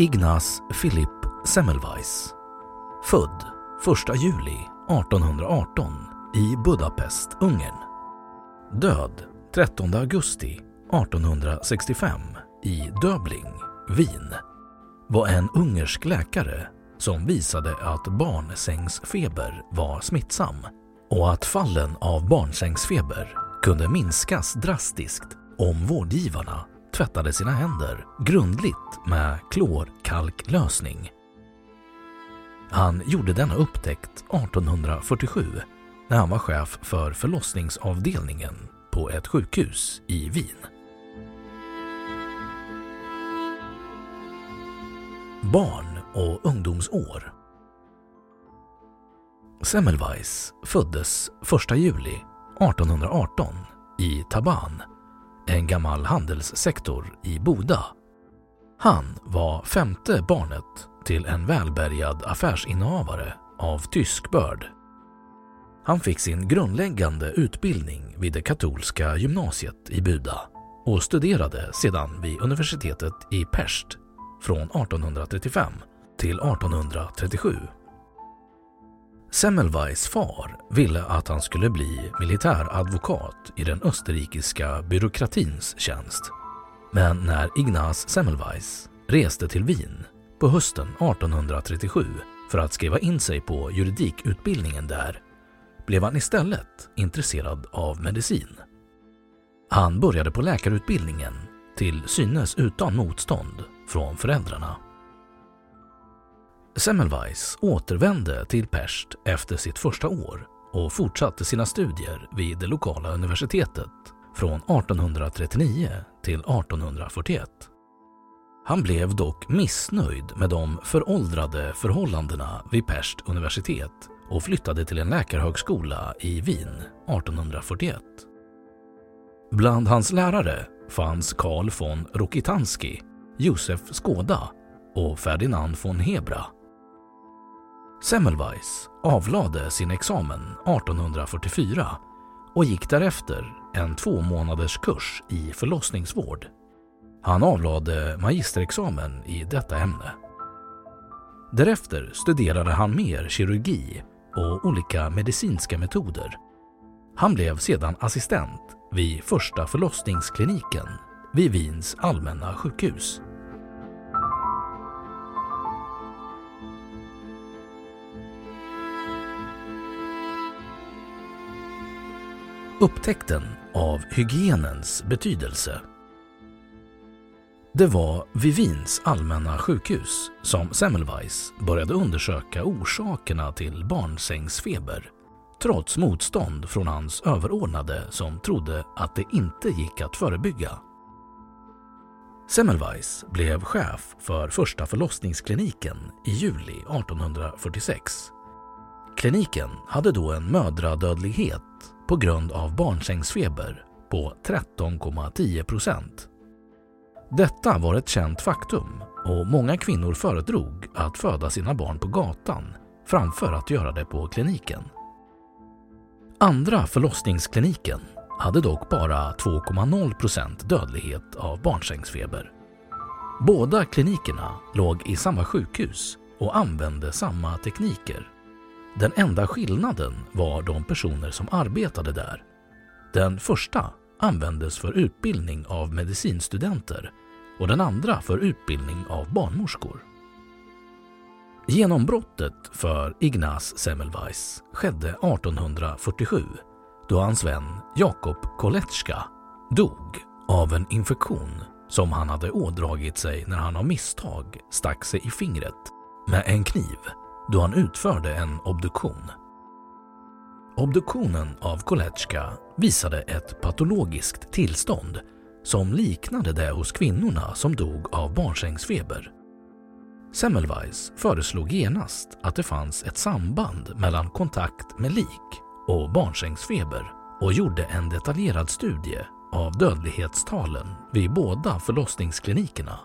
Ignaz Philipp Semmelweis Född 1 juli 1818 i Budapest, Ungern. Död 13 augusti 1865 i Döbling, Wien var en ungersk läkare som visade att barnsängsfeber var smittsam och att fallen av barnsängsfeber kunde minskas drastiskt om vårdgivarna tvättade sina händer grundligt med klorkalklösning. Han gjorde denna upptäckt 1847 när han var chef för förlossningsavdelningen på ett sjukhus i Wien. Barn och ungdomsår Semmelweis föddes 1 juli 1818 i Taban, en gammal handelssektor i Boda. Han var femte barnet till en välbärgad affärsinnehavare av tysk börd. Han fick sin grundläggande utbildning vid det katolska gymnasiet i Buda och studerade sedan vid universitetet i Pest från 1835 till 1837. Semmelweis far ville att han skulle bli militäradvokat i den österrikiska byråkratins tjänst. Men när Ignaz Semmelweis reste till Wien på hösten 1837 för att skriva in sig på juridikutbildningen där blev han istället intresserad av medicin. Han började på läkarutbildningen till synes utan motstånd från föräldrarna. Semmelweis återvände till Pest efter sitt första år och fortsatte sina studier vid det lokala universitetet från 1839 till 1841. Han blev dock missnöjd med de föråldrade förhållandena vid Pest universitet och flyttade till en läkarhögskola i Wien 1841. Bland hans lärare fanns Karl von Rokitansky, Josef Skåda och Ferdinand von Hebra. Semmelweis avlade sin examen 1844 och gick därefter en två månaders kurs i förlossningsvård. Han avlade magisterexamen i detta ämne. Därefter studerade han mer kirurgi och olika medicinska metoder. Han blev sedan assistent vid första förlossningskliniken vid Wiens allmänna sjukhus. Upptäckten av hygienens betydelse. Det var vid Wiens allmänna sjukhus som Semmelweis började undersöka orsakerna till barnsängsfeber trots motstånd från hans överordnade som trodde att det inte gick att förebygga. Semmelweis blev chef för första förlossningskliniken i juli 1846. Kliniken hade då en mödradödlighet på grund av barnsängsfeber på 13,10 procent. Detta var ett känt faktum och många kvinnor föredrog att föda sina barn på gatan framför att göra det på kliniken. Andra förlossningskliniken hade dock bara 2,0 procent dödlighet av barnsängsfeber. Båda klinikerna låg i samma sjukhus och använde samma tekniker. Den enda skillnaden var de personer som arbetade där. Den första användes för utbildning av medicinstudenter och den andra för utbildning av barnmorskor. Genombrottet för Ignaz Semmelweis skedde 1847 då hans vän Jakob Koletska dog av en infektion som han hade ådragit sig när han av misstag stack sig i fingret med en kniv då han utförde en obduktion. Obduktionen av Koletska visade ett patologiskt tillstånd som liknade det hos kvinnorna som dog av barnsängsfeber. Semmelweis föreslog genast att det fanns ett samband mellan kontakt med lik och barnsängsfeber och gjorde en detaljerad studie av dödlighetstalen vid båda förlossningsklinikerna.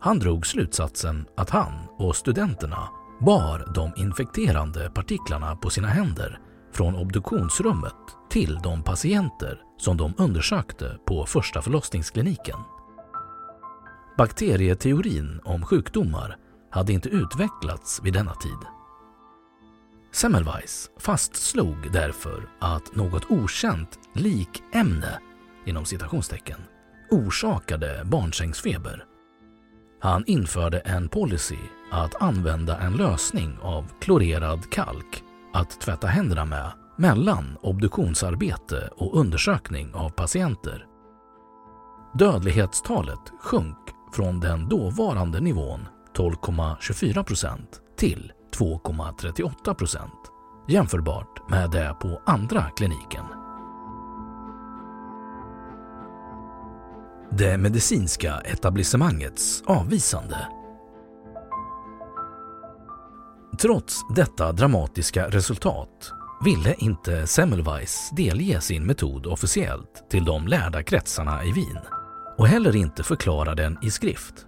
Han drog slutsatsen att han och studenterna bar de infekterande partiklarna på sina händer från obduktionsrummet till de patienter som de undersökte på första förlossningskliniken. Bakterieteorin om sjukdomar hade inte utvecklats vid denna tid. Semmelweis fastslog därför att något okänt likämne inom citationstecken orsakade barnsängsfeber. Han införde en policy att använda en lösning av klorerad kalk att tvätta händerna med mellan obduktionsarbete och undersökning av patienter. Dödlighetstalet sjönk från den dåvarande nivån 12,24 procent till 2,38 procent jämförbart med det på andra kliniken. Det medicinska etablissemangets avvisande. Trots detta dramatiska resultat ville inte Semmelweis delge sin metod officiellt till de lärda kretsarna i Wien och heller inte förklara den i skrift.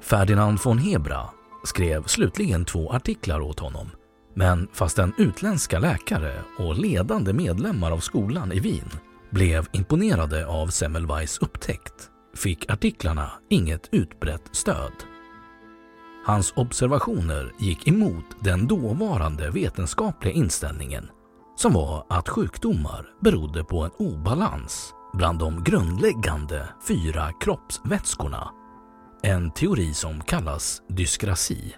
Ferdinand von Hebra skrev slutligen två artiklar åt honom men fastän utländska läkare och ledande medlemmar av skolan i Wien blev imponerade av Semmelweis upptäckt fick artiklarna inget utbrett stöd. Hans observationer gick emot den dåvarande vetenskapliga inställningen som var att sjukdomar berodde på en obalans bland de grundläggande fyra kroppsvätskorna. En teori som kallas dyskrasi.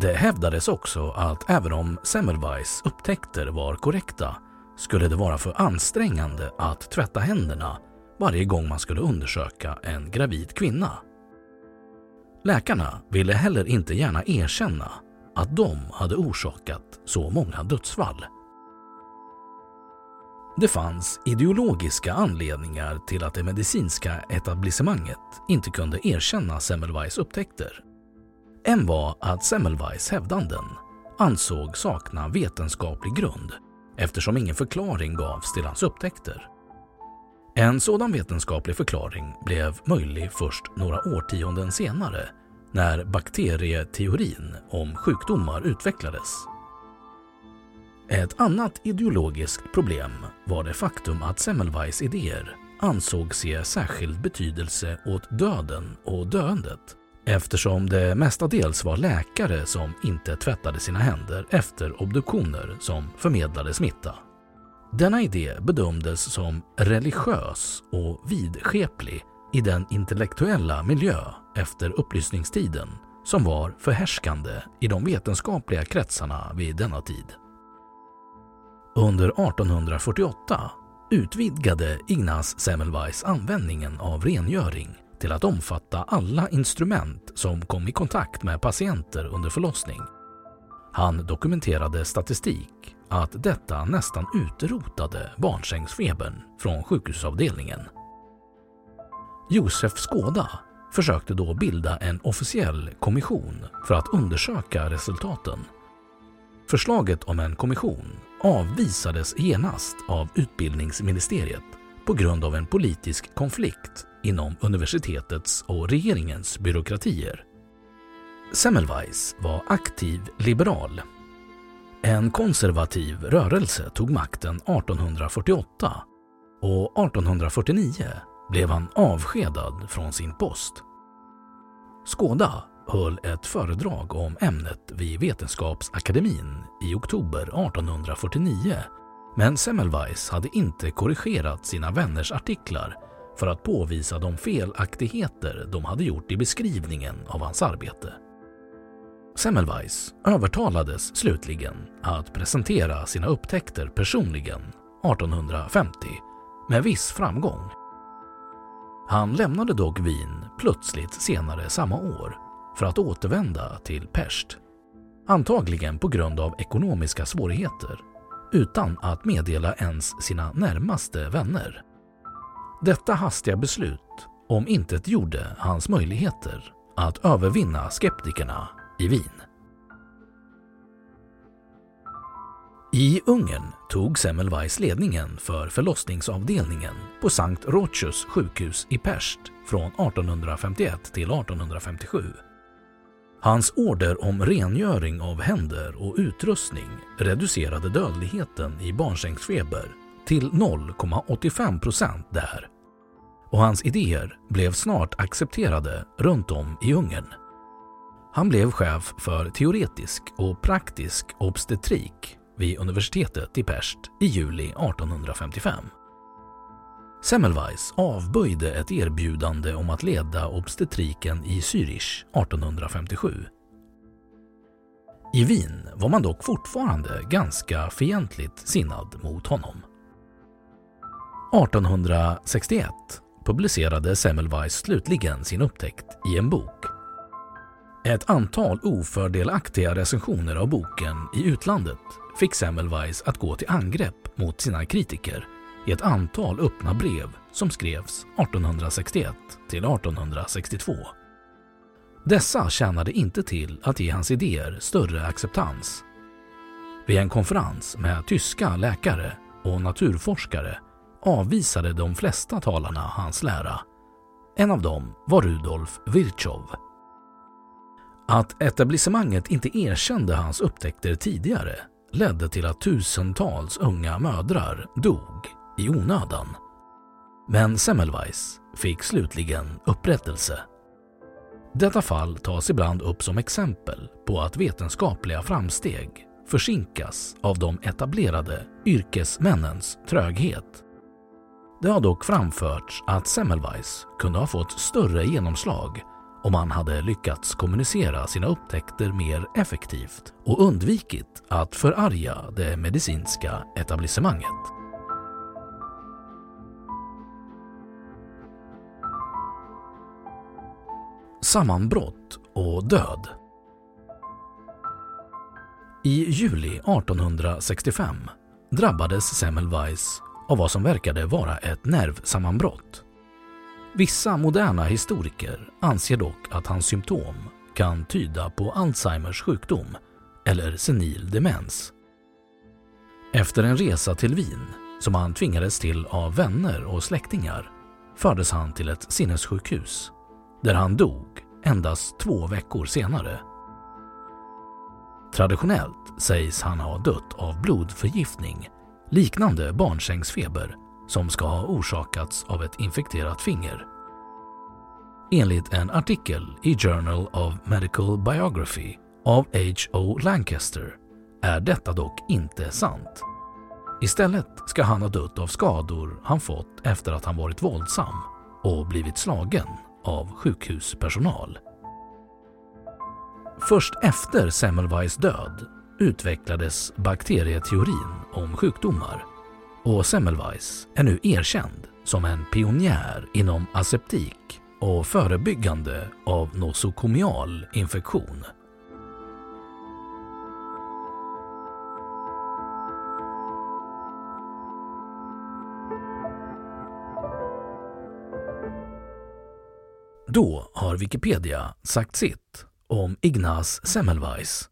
Det hävdades också att även om Semmelweis upptäckter var korrekta skulle det vara för ansträngande att tvätta händerna varje gång man skulle undersöka en gravid kvinna. Läkarna ville heller inte gärna erkänna att de hade orsakat så många dödsfall. Det fanns ideologiska anledningar till att det medicinska etablissemanget inte kunde erkänna Semmelweis upptäckter. En var att Semmelweis hävdanden ansåg sakna vetenskaplig grund eftersom ingen förklaring gavs till hans upptäckter. En sådan vetenskaplig förklaring blev möjlig först några årtionden senare när bakterieteorin om sjukdomar utvecklades. Ett annat ideologiskt problem var det faktum att Semmelweis idéer ansågs ge särskild betydelse åt döden och döendet eftersom det mestadels var läkare som inte tvättade sina händer efter obduktioner som förmedlade smitta. Denna idé bedömdes som religiös och vidskeplig i den intellektuella miljö efter upplysningstiden som var förhärskande i de vetenskapliga kretsarna vid denna tid. Under 1848 utvidgade Ignaz Semmelweis användningen av rengöring till att omfatta alla instrument som kom i kontakt med patienter under förlossning. Han dokumenterade statistik att detta nästan utrotade barnsängsfebern från sjukhusavdelningen. Josef Skåda försökte då bilda en officiell kommission för att undersöka resultaten. Förslaget om en kommission avvisades genast av utbildningsministeriet på grund av en politisk konflikt inom universitetets och regeringens byråkratier. Semmelweis var aktiv liberal. En konservativ rörelse tog makten 1848 och 1849 blev han avskedad från sin post. Skåda höll ett föredrag om ämnet vid Vetenskapsakademin i oktober 1849 men Semmelweis hade inte korrigerat sina vänners artiklar för att påvisa de felaktigheter de hade gjort i beskrivningen av hans arbete. Semmelweis övertalades slutligen att presentera sina upptäckter personligen 1850 med viss framgång. Han lämnade dock Wien plötsligt senare samma år för att återvända till Pest. Antagligen på grund av ekonomiska svårigheter utan att meddela ens sina närmaste vänner. Detta hastiga beslut om intet gjorde hans möjligheter att övervinna skeptikerna i Wien. I Ungern tog Semmelweis ledningen för förlossningsavdelningen på Sankt Rochus sjukhus i Pest från 1851 till 1857. Hans order om rengöring av händer och utrustning reducerade dödligheten i barnsängsfeber till 0,85 procent där. Och hans idéer blev snart accepterade runt om i Ungern. Han blev chef för teoretisk och praktisk obstetrik vid universitetet i Pest i juli 1855. Semmelweis avböjde ett erbjudande om att leda obstetriken i Zürich 1857. I Wien var man dock fortfarande ganska fientligt sinnad mot honom. 1861 publicerade Semmelweis slutligen sin upptäckt i en bok. Ett antal ofördelaktiga recensioner av boken i utlandet fick Semmelweis att gå till angrepp mot sina kritiker i ett antal öppna brev som skrevs 1861 till 1862. Dessa tjänade inte till att ge hans idéer större acceptans. Vid en konferens med tyska läkare och naturforskare avvisade de flesta talarna hans lära. En av dem var Rudolf Virchow. Att etablissemanget inte erkände hans upptäckter tidigare ledde till att tusentals unga mödrar dog i onödan. Men Semmelweis fick slutligen upprättelse. Detta fall tas ibland upp som exempel på att vetenskapliga framsteg försinkas av de etablerade yrkesmännens tröghet. Det har dock framförts att Semmelweis kunde ha fått större genomslag om han hade lyckats kommunicera sina upptäckter mer effektivt och undvikit att förarga det medicinska etablissemanget. Sammanbrott och död I juli 1865 drabbades Semmelweis av vad som verkade vara ett nervsammanbrott. Vissa moderna historiker anser dock att hans symptom kan tyda på Alzheimers sjukdom eller senil demens. Efter en resa till Wien, som han tvingades till av vänner och släktingar, fördes han till ett sinnessjukhus där han dog endast två veckor senare. Traditionellt sägs han ha dött av blodförgiftning liknande barnsängsfeber som ska ha orsakats av ett infekterat finger. Enligt en artikel i Journal of Medical Biography av H.O. Lancaster är detta dock inte sant. Istället ska han ha dött av skador han fått efter att han varit våldsam och blivit slagen av sjukhuspersonal. Först efter Semmelweis död utvecklades bakterieteorin om sjukdomar och Semmelweis är nu erkänd som en pionjär inom aseptik och förebyggande av nosokomial infektion. Då har Wikipedia sagt sitt om Ignaz Semmelweis.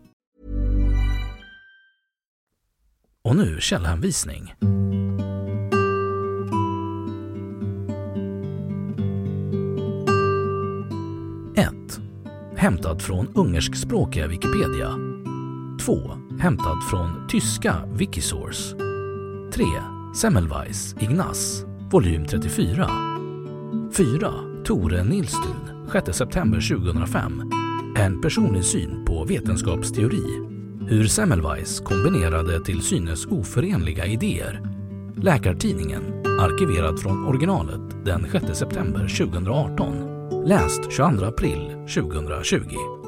Och nu källhänvisning. Hämtad från ungerskspråkiga Wikipedia. 2. Hämtad från tyska Wikisource. 3. Semmelweis, Ignaz, volym 34. 4. Tore Nilstun, 6 september 2005. En personlig syn på vetenskapsteori. Hur Semmelweis kombinerade till synes oförenliga idéer. Läkartidningen, arkiverad från originalet den 6 september 2018. Läst 22 april 2020.